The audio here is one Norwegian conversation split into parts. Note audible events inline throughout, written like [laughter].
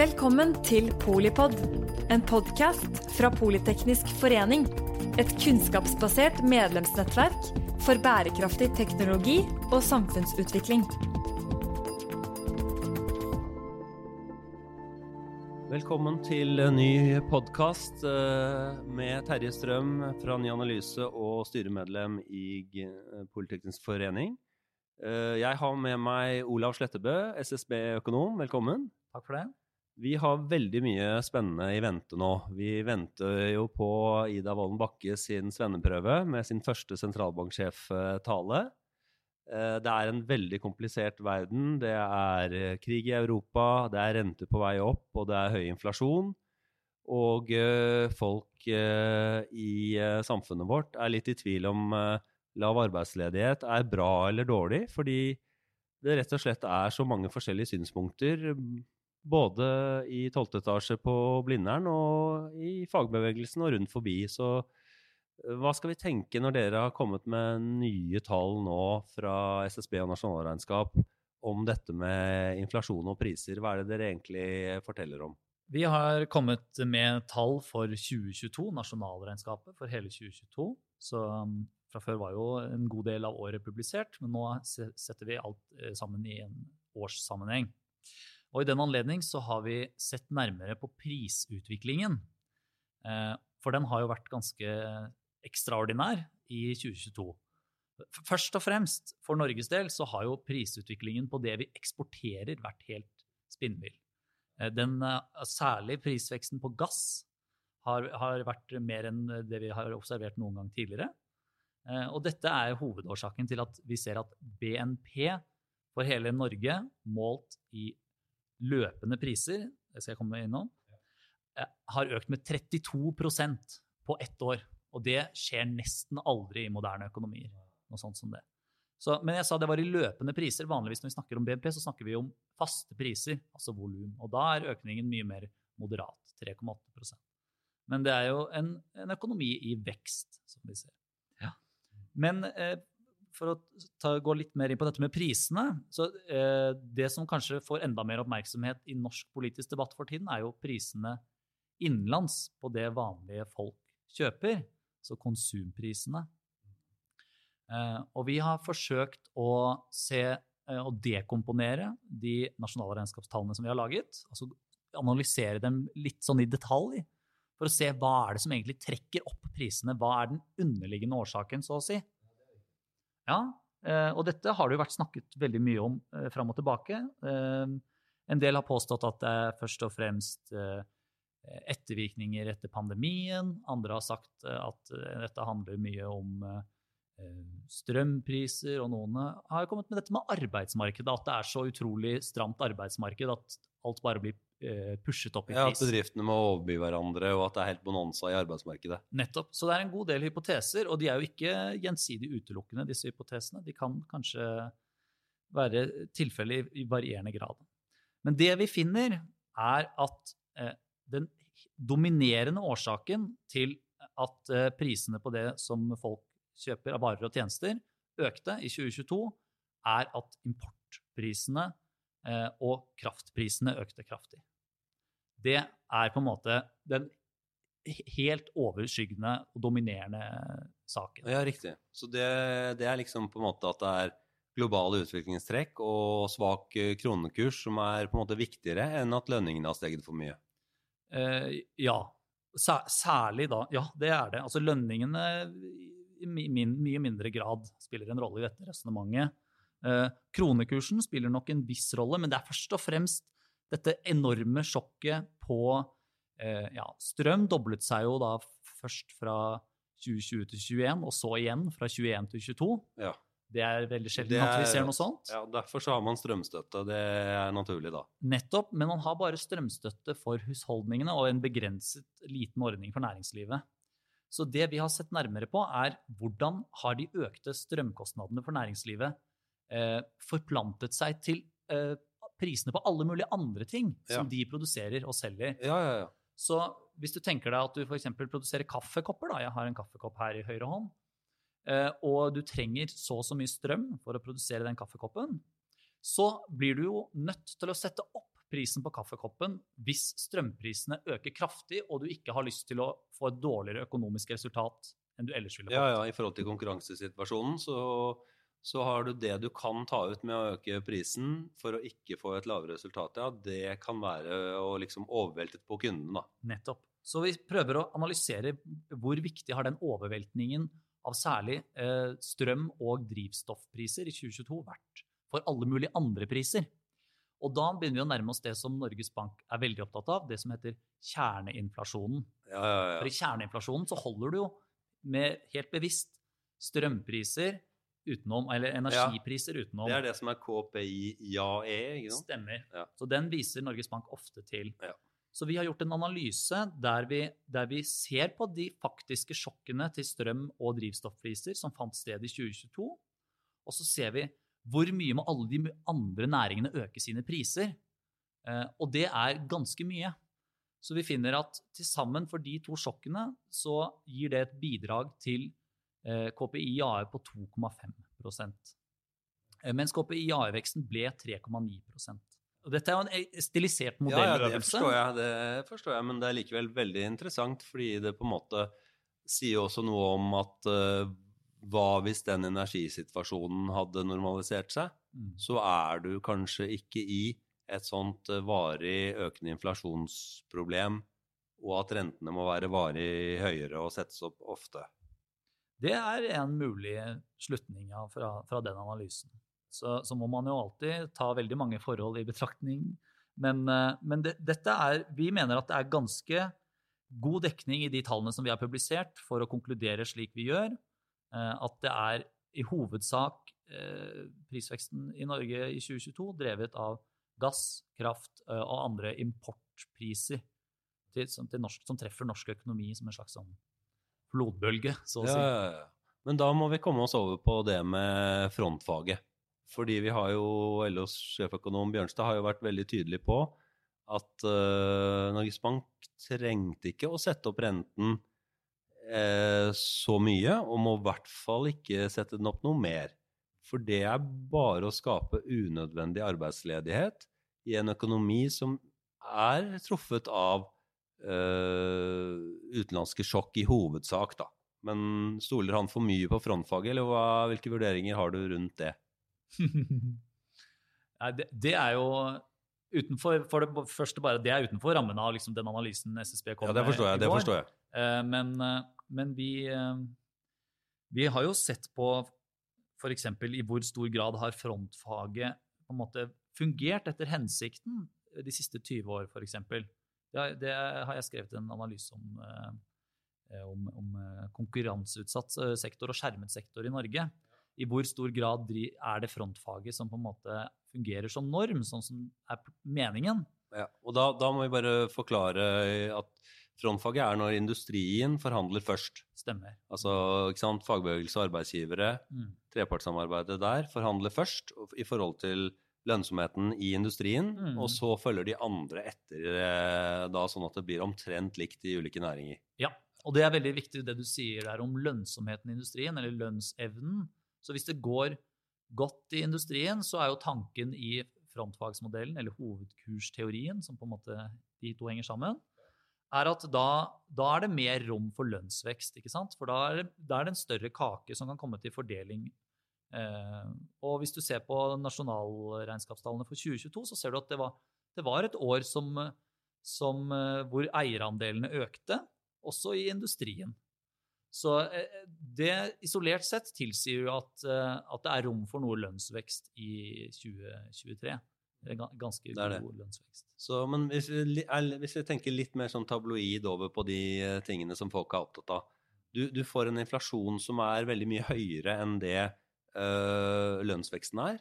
Velkommen til Polipod, en podkast fra Politeknisk forening. Et kunnskapsbasert medlemsnettverk for bærekraftig teknologi og samfunnsutvikling. Velkommen til en ny podkast med Terje Strøm fra Ny Analyse og styremedlem i Politeknisk forening. Eh, Jeg har med meg Olav Slettebø, SSB-økonom. Velkommen. Takk for det. Vi har veldig mye spennende i vente nå. Vi venter jo på Ida Wolden Bakke sin svenneprøve med sin første sentralbanksjef-tale. Eh, Det er en veldig komplisert verden. Det er eh, krig i Europa, det er renter på vei opp, og det er høy inflasjon. Og eh, folk i samfunnet vårt er litt i tvil om lav arbeidsledighet er bra eller dårlig, fordi det rett og slett er så mange forskjellige synspunkter, både i tolvte etasje på Blindern og i fagbevegelsen og rundt forbi. Så eh, hva skal vi tenke når dere har kommet med nye tall nå fra SSB og nasjonalregnskap om dette med inflasjon og priser? Hva er det dere egentlig forteller om? Vi har kommet med tall for 2022, nasjonalregnskapet for hele 2022. Så um, fra før var jo en god del av året publisert, men nå setter vi alt eh, sammen i en årssammenheng. Og i den anledning så har vi sett nærmere på prisutviklingen. Eh, For den har jo vært ganske ekstraordinær i 2022. Først og fremst for Norges del så har jo prisutviklingen på det vi eksporterer vært helt spinnvill. Eh, Den, eh, særlig prisveksten på gass har, har vært mer enn det vi har observert noen gang tidligere. Og dette er hovedårsaken til at vi ser at BNP for hele Norge, målt i løpende priser, det skal jeg komme innom, eh, har økt med 32% på ett år. Og det skjer nesten aldri i moderne økonomier. Noe sånt som det. Så, men jeg sa det var i løpende priser. Vanligvis når vi snakker om BNP, så snakker vi om faste priser, altså volum. Og da er økningen mye mer moderat, 3,8% Men det er jo en, en økonomi i vekst, som vi ser. Men eh, for å ta, gå litt mer inn på dette med prisene så eh, Det som kanskje får enda mer oppmerksomhet i norsk politisk debatt for tiden, er jo prisene innenlands på det vanlige folk kjøper. Så konsumprisene. Eh, og vi har forsøkt å se eh, og dekomponere de nasjonale regnskapstallene som vi har laget. Altså analysere dem litt sånn i detalj. For å se hva er det som egentlig trekker opp prisene. Hva er den underliggende årsaken, så å si. Ja, eh, og dette har det jo vært snakket veldig mye om eh, fram og tilbake. Eh, en del har påstått at det er først og fremst ettervirkninger etter pandemien. Andre har sagt at dette handler mye om strømpriser, og noen har kommet med dette med arbeidsmarkedet. At det er så utrolig stramt arbeidsmarked at alt bare blir pushet opp i pris. Ja, At bedriftene må overby hverandre, og at det er helt bonanza i arbeidsmarkedet. Nettopp. Så det er en god del hypoteser, og de er jo ikke gjensidig utelukkende, disse hypotesene. De kan kanskje være tilfellet i, varierende grad. Men det vi finner, er at eh, den dominerende årsaken til at eh, prisene på det som folk kjøper av varer og tjenester, økte i 2022, er at importprisene eh, og kraftprisene økte kraftig. Det er på en måte den helt overskyggende og dominerende saken. Ja, riktig. Så det, det er liksom på en måte at det er globale utviklingstrekk og svak eh, kronekurs som er på en måte viktigere enn at lønningene har steget for mye. Eh, ja. Sæ- Særlig da. Ja, det er det. Altså lønningene i min, mye mindre grad spiller en rolle i dette resonnementet. Eh, kronekursen spiller nok en viss rolle, men det er først og fremst dette enorme sjokket på eh, ja, strøm doblet seg jo da først fra 2020 til 2021, og så igjen fra 2021 til 2022. Ja. Det er veldig sjelden er, at vi er- ser noe sånt. Ja, Derfor så har man strømstøtte. Det er naturlig, da. Nettopp, men man har bare strømstøtte for husholdningene og en begrenset liten ordning for næringslivet. Så det vi har sett nærmere på, er hvordan har de økte strømkostnadene for næringslivet eh, forplantet seg til eh, prisene på alle mulige andre ting som de produserer og selger. Ja, ja, ja. Så hvis du tenker deg at du f.eks. produserer kaffekopper, da, jeg har en kaffekopp her i høyre hånd, eh, og du trenger så og så mye strøm for å produsere den kaffekoppen, så blir du jo nødt til å sette opp prisen på kaffekoppen hvis strømprisene øker kraftig, og du ikke har lyst til å få et dårligere økonomisk resultat enn du ellers ville fått. Ja, ja, i forhold til konkurransesituasjonen så, så har du det du kan ta ut med å øke prisen for å ikke få et lavere resultat. Ja, det kan være å liksom overvelte på kunden, da. Nettopp. Så vi prøver å analysere hvor viktig har den overveltningen av særlig eh, strøm- og drivstoffpriser i 2022 vært for alle mulige andre priser. Og da begynner vi å nærme oss det som Norges Bank er veldig opptatt av, det som heter kjerneinflasjonen. Ja, ja, ja. For i kjerneinflasjonen så holder du jo med helt bevisst strømpriser utenom, eller energipriser utenom. Det er det som er KPI-ja-E, ikke sant? Stemmer. Ja. Så den viser Norges Bank ofte til. Ja. Så vi har gjort en analyse der vi, der vi ser på de faktiske sjokkene til strøm- og drivstoffpriser som fant sted i 2022, og så ser vi hvor mye må alle de andre næringene øke sine priser. Eh, og det er ganske mye. Så vi finner at til sammen for de to sjokkene så gir det et bidrag til KPI-AE på 2,5 eh, Mens KPI-AE-veksten ble 3,9 og Dette er jo en stilisert stilisert Ja, ja, det forstår jeg, det forstår jeg, men det er likevel veldig interessant, fordi det på en måte sier også noe om at uh, hva hvis den energisituasjonen hadde normalisert seg? Mm. Så er du kanskje ikke i et sånt eh, varig økende inflasjonsproblem, og at rentene må være varig høyere og settes opp ofte. Det er en mulig slutning fra, fra den analysen. Så, så må man jo alltid ta veldig mange forhold i betraktning. Men, eh, men det, dette er, vi mener at det er ganske god dekning i de tallene som vi har publisert, for å konkludere slik vi gjør. eh, At det er i hovedsak eh, prisveksten i Norge i 2022 drevet av gass, kraft og andre importpriser til, som, til norsk, som treffer norsk økonomi som en slags sånn flodbølge, så å si. ja. Men da må vi komme oss over på det med frontfaget. Fordi vi har jo, LOs sjeføkonom Bjørnstad har jo vært veldig tydelig på at uh, Norges Bank trengte ikke å sette opp renten uh, så mye, og må i hvert fall ikke sette den opp noe mer. For det er bare å skape unødvendig arbeidsledighet i en økonomi som er truffet av utenlandske sjokk i hovedsak, da. Men stoler han for mye på frontfaget, eller hva, hvilke vurderinger har du rundt det? [laughs] Nei, det, det er jo utenfor for det første bare, det er utenfor rammen av liksom, den analysen SSB kom Ja, det forstår med jeg. det forstår jeg. Eh, men, eh, men vi, eh, vi har jo sett på f.eks. i hvor stor grad har frontfaget på en måte fungert etter hensikten de siste 20 år, f.eks. Det, det har jeg skrevet en analyse om, eh, om, om eh, konkurranseutsatt eh, sektor og skjermet sektor i Norge. I hvor stor grad er det frontfaget som på en måte fungerer som norm, sånn som er meningen? Ja, og da, da må vi bare forklare at frontfaget er når industrien forhandler først. Stemmer. Altså ikke sant, fagbevegelse og arbeidsgivere, Mm. trepartssamarbeidet der, forhandler først i forhold til lønnsomheten i industrien, Mm. og så følger de andre etter eh, da, sånn at det blir omtrent likt i ulike næringer. Ja, og det er veldig viktig det du sier der om lønnsomheten i industrien, eller lønnsevnen. Så hvis det går godt i industrien, så er jo tanken i frontfagsmodellen, eller hovedkursteorien, som på en måte de to henger sammen, er at da, da er det mer rom for lønnsvekst, ikke sant? For da er, det, da er det en større kake som kan komme til fordeling. Eh, og hvis du ser på nasjonalregnskapstallene for 2022, så ser du at det var, det var et år som, som, eh, hvor eierandelene økte, også i industrien. Så eh, det isolert sett tilsier jo at, at det er rom for noe lønnsvekst i 2023. Det er ga- ganske god lønnsvekst. Så, men hvis vi, er- hvis vi tenker litt mer sånn tabloid over på de tingene som folk er opptatt av. Du, du får en inflasjon som er veldig mye høyere enn det lønnsveksten er.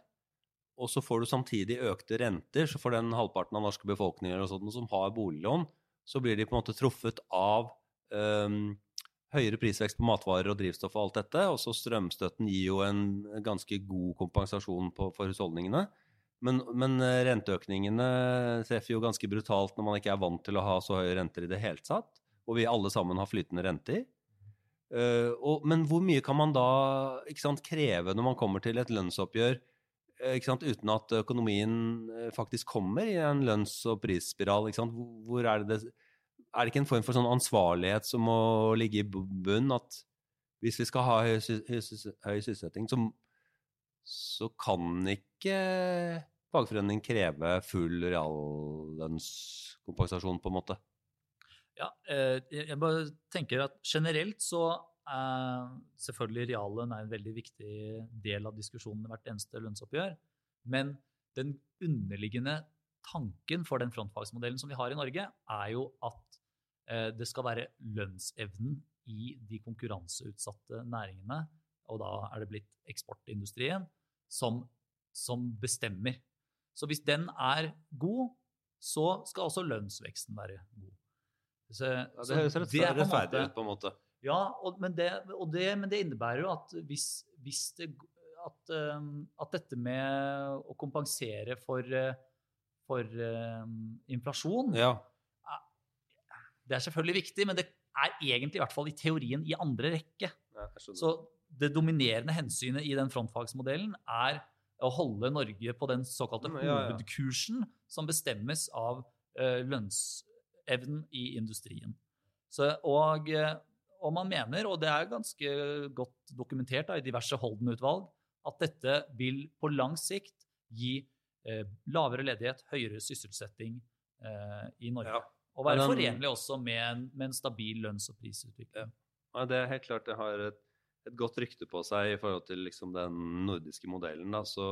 Og så får du samtidig økte renter, så for den halvparten av norske befolkninger sånt, som har boliglån, så blir de på en måte truffet av um, høyere prisvekst på matvarer og drivstoff og alt dette. Og så strømstøtten gir jo en ganske god kompensasjon på, for husholdningene. Men, men eh, renteøkningene treffer jo ganske brutalt når man ikke er vant til å ha så høye renter i det hele tatt. Og vi alle sammen har flytende renter. Eh, og, men hvor mye kan man da sant, kreve når man kommer til et lønnsoppgjør eh, sant, uten at økonomien eh, faktisk kommer i en lønns- og prisspiral. Er det, er det ikke en form for sånn ansvarlighet som må ligge i bunn? At hvis vi skal ha høy, høy, høy sysselsetting, så, så kan ikke fagforening kreve full reallønnskompensasjon, på en måte? Ja, jeg bare tenker at generelt så er selvfølgelig reallønn en veldig viktig del av diskusjonen i hvert eneste lønnsoppgjør. Men den underliggende tanken for den frontfagsmodellen som vi har i Norge, er jo at eh, det skal være lønnsevnen i de konkurranseutsatte næringene, og da er det blitt eksportindustrien, som, som bestemmer. Så hvis den er god, så skal også lønnsveksten være god. Så, ja, det høres rettferdig ut, på en måte. Ja, og, men, det, og det, men, det, innebærer jo at hvis, hvis det, at, um, at, dette med å kompensere for, uh, for um, inflasjon ja. Det er selvfølgelig viktig, men det er egentlig, i hvert fall i teorien, i andre rekke. Ja, Så det dominerende hensynet i den frontfagsmodellen er å holde Norge på den såkalte hovedkursen som bestemmes av uh, lønnsevnen i industrien. Så, og, uh, og man mener, og det er ganske godt dokumentert da, i diverse Holden-utvalg, at dette vil på lang sikt gi eh, lavere ledighet, høyere sysselsetting eh, i Norge. Ja. Og være den, forenlig også med en, med en, stabil lønns- og prisutvikling. Ja. ja. det er helt klart det har et, et, godt rykte på seg i forhold til liksom, den nordiske modellen. Da. Så,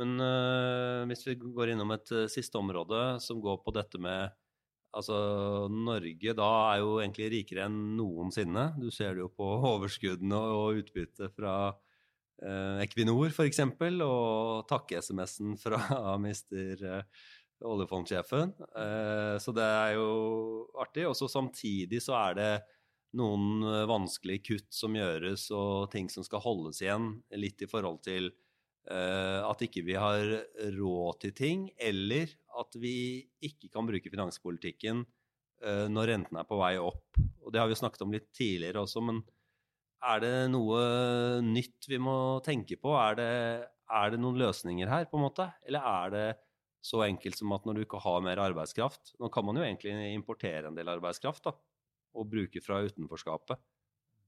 men øh, hvis vi går innom et uh, siste område som går på dette med Altså, Norge da er jo egentlig rikere enn noensinne. Du ser det jo på overskuddene og utbyttet fra eh, Equinor f.eks. Og takke-SMS-en fra [laughs] mister eh, oljefondsjefen. Eh, så det er jo artig. Og så samtidig så er det noen vanskelige kutt som gjøres, og ting som skal holdes igjen, litt i forhold til eh, at ikke vi har råd til ting, eller at vi ikke kan bruke finanspolitikken uh, når renten er på vei opp. Og det har vi snakket om litt tidligere også, men er det noe nytt vi må tenke på? Er det, er det noen løsninger her, på en måte? Eller er det så enkelt som at når du ikke har mer arbeidskraft Nå kan man jo egentlig importere en del arbeidskraft da, og bruke fra utenforskapet.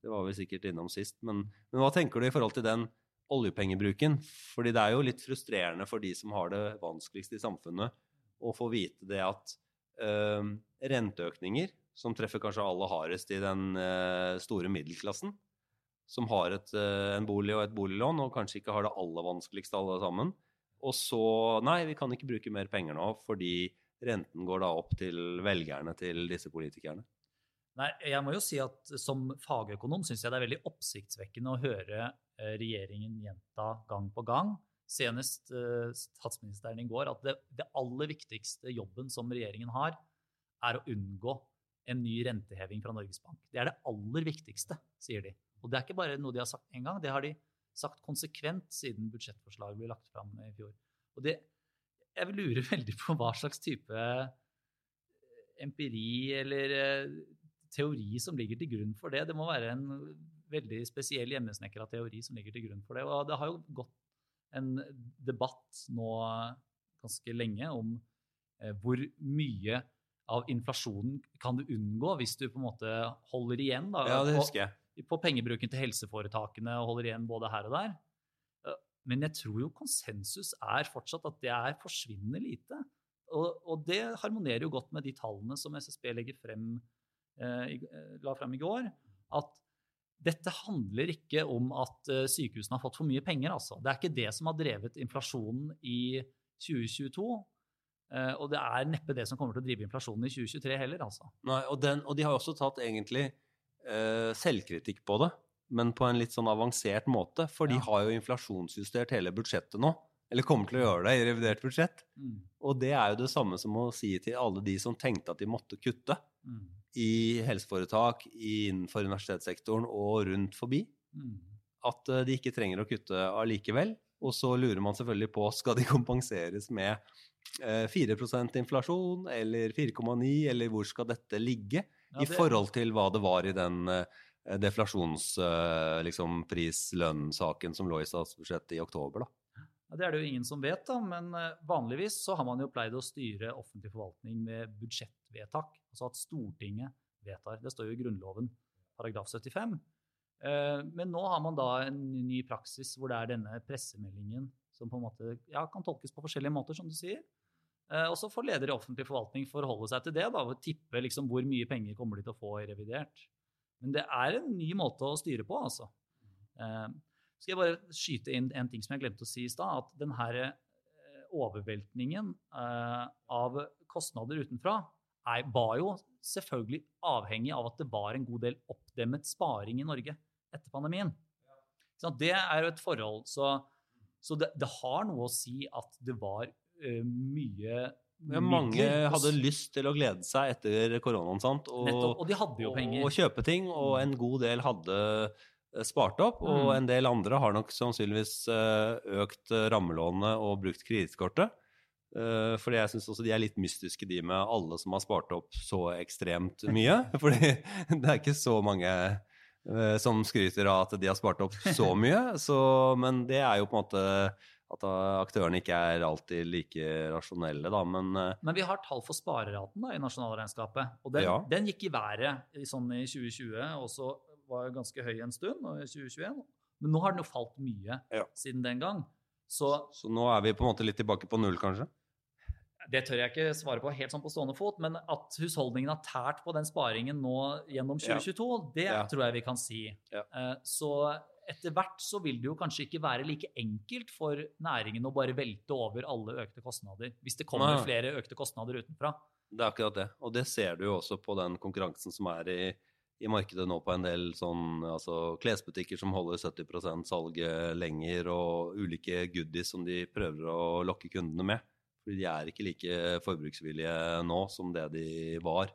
Det var vi sikkert innom sist. Men, men hva tenker du i forhold til den oljepengebruken? Fordi det er jo litt frustrerende for de som har det vanskeligst i samfunnet, å få vite det at uh, renteøkninger, som treffer kanskje aller hardest i den uh, store middelklassen, som har et, uh, en bolig og et boliglån, og kanskje ikke har det aller vanskeligste alle sammen, og så Nei, vi kan ikke bruke mer penger nå fordi renten går da opp til velgerne til disse politikerne. Nei, jeg må jo si at Som fagøkonom syns jeg det er veldig oppsiktsvekkende å høre regjeringen gjenta gang på gang senest uh, statsministeren i går, at det, det, aller viktigste jobben som regjeringen har, er å unngå en ny renteheving fra Norges Bank. Det er det aller viktigste, sier de. Og det er ikke bare noe de har sagt én gang, det har de sagt konsekvent siden budsjettforslaget ble lagt fram i fjor. Og det, jeg lurer [laughs] veldig på hva slags type eh, empiri eller uh, teori som ligger til grunn for det. Det må være en veldig spesiell hjemmesnekra teori som ligger til grunn for det. Og det har jo gått en debatt nå ganske lenge om eh, hvor mye av inflasjonen kan du unngå hvis du på en måte holder igjen da, ja, det husker jeg. På, på pengebruken til helseforetakene og holder igjen både her og der. Eh, men jeg tror jo konsensus er fortsatt at det er forsvinnende lite. Og, og det harmonerer jo godt med de tallene som SSB legger frem, eh, eh, la frem i går. At dette handler ikke om at eh, sykehusene har fått for mye penger. Altså. Det er ikke det som har drevet inflasjonen i 2022. Eh, og det er neppe det som kommer til å drive inflasjonen i 2023 heller. Altså. Nei, og, den, og, de har også tatt egentlig eh, selvkritikk på det, men på en litt sånn avansert måte. For de har jo inflasjonsjustert hele budsjettet nå. Eller kommer til å gjøre det i revidert budsjett. Mm. Og det er jo det samme som å si til alle de som tenkte at de måtte kutte. Mm i helseforetak, innenfor universitetssektoren og rundt forbi. Mm. At eh, de ikke trenger å kutte allikevel. Og så lurer man selvfølgelig på skal de kompenseres med eh, 4 inflasjon eller 4,9, eller hvor skal dette ligge ja, det... i forhold til hva det var i den eh, deflasjonspris-lønn-saken eh, liksom, som lå i statsbudsjettet i oktober. da. Ja, det er det jo ingen som vet, da, men eh, vanligvis så har man jo pleid å styre offentlig forvaltning med budsjettvedtak. Altså at Stortinget vedtar. Det står jo i Grunnloven paragraf 75. Eh, men nå har man da en ny praksis hvor det er denne pressemeldingen som på en måte ja, kan tolkes på forskjellige måter, som du sier. Eh, og så får leder i offentlig forvaltning forholde seg til det da, og tippe liksom hvor mye penger kommer de til å få i revidert. Men det er en ny måte å styre på, altså. Eh, skal jeg bare skyte inn en ting som jeg glemte å si i stad. At den her overveltningen av kostnader utenfra var jo selvfølgelig avhengig av at det var en god del oppdemmet sparing i Norge etter pandemien. Så det er jo et forhold. Så, så det, det, har noe å si at det var uh, mye ja, mange hadde lyst til å glede seg etter koronaen, sant? Og, Nettopp, og de hadde jo penger. Og kjøpe ting, og en god del hadde eh, spart opp. Og mm. en del andre har nok sannsynligvis eh, økt rammelånet og brukt kredittkortet. Fordi jeg syns også de er litt mystiske, de med alle som har spart opp så ekstremt mye. [laughs] [laughs] Fordi det er ikke så mange Eh, som skryter av at de har spart opp så [laughs] mye. Så, men det er jo på en måte at aktørene ikke er alltid like rasjonelle, da, men eh, Men vi har tall for spareraten da, i nasjonalregnskapet, og den, ja. den gikk i været sånn i 2020, og så var ganske høy en stund, og i 2021. Men nå har den jo falt mye ja. siden den gang. Så, så nå er vi på en måte litt tilbake på null, kanskje? Det tør jeg ikke svare på helt sånn på stående fot, men at husholdningen har tært på den sparingen nå gjennom 2022, ja. det ja. tror jeg vi kan si. Eh, så etter hvert så vil det jo kanskje ikke være like enkelt for næringen å bare velte over alle økte kostnader, hvis det kommer Nei. flere økte kostnader utenfra. Det er akkurat det, og det ser du jo også på den konkurransen som er i, i markedet nå på en del sånn, altså klesbutikker som holder 70% salget lenger, og ulike goodies som de prøver å lokke kundene med. Fordi de er ikke like forbruksvillige nå som det de var.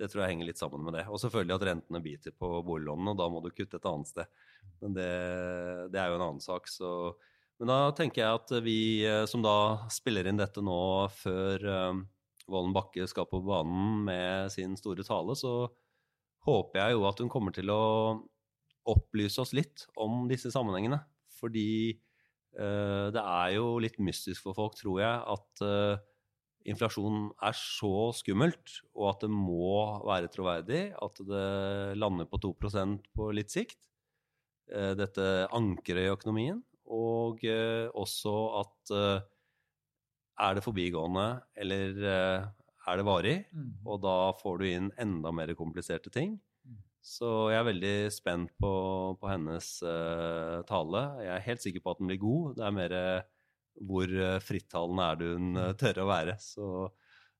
Det tror jeg henger litt sammen med det. Og selvfølgelig at rentene biter på boliglånene, og da må du kutte et annet sted. Men det, det er jo en annen sak. Så. Men da tenker jeg at vi eh, som da spiller inn dette nå før um, Vollen Bakke skal på banen med sin store tale, så håper jeg jo at hun kommer til å opplyse oss litt om disse sammenhengene. Fordi uh, det er jo litt mystisk for folk, tror jeg, at uh, inflasjon er så skummelt, og at det må være troverdig, at det lander på 2% på litt sikt. Uh, dette ankeret i økonomien. Og også at er det forbigående, eller er det varig? Mm. Og da får du inn enda mer kompliserte ting. Så jeg er veldig spent på, på hennes uh, tale. Jeg er helt sikker på at den blir god. Det er mer uh, hvor uh, frittalende er det hun uh, tør å være. Så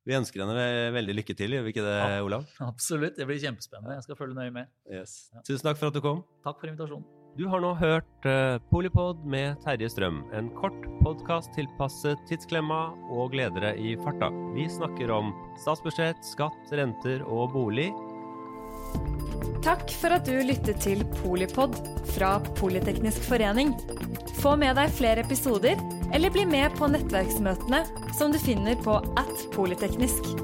vi ønsker henne veldig lykke til, gjør vi ikke det, Olav? [laughs] Absolutt. Det blir kjempespennende. Jeg skal følge nøye med. Yes. Ja. Tusen takk for at du kom. Takk for invitasjonen. Du har nå hørt Polipod med Terje Strøm. En kort podkast tilpasset tidsklemma og gledere i farta. Vi snakker om statsbudsjett, skatt, renter og bolig Takk for at du lyttet til Polipod fra Politeknisk forening. Få med deg flere episoder, eller bli med på nettverksmøtene som du finner på at polyteknisk.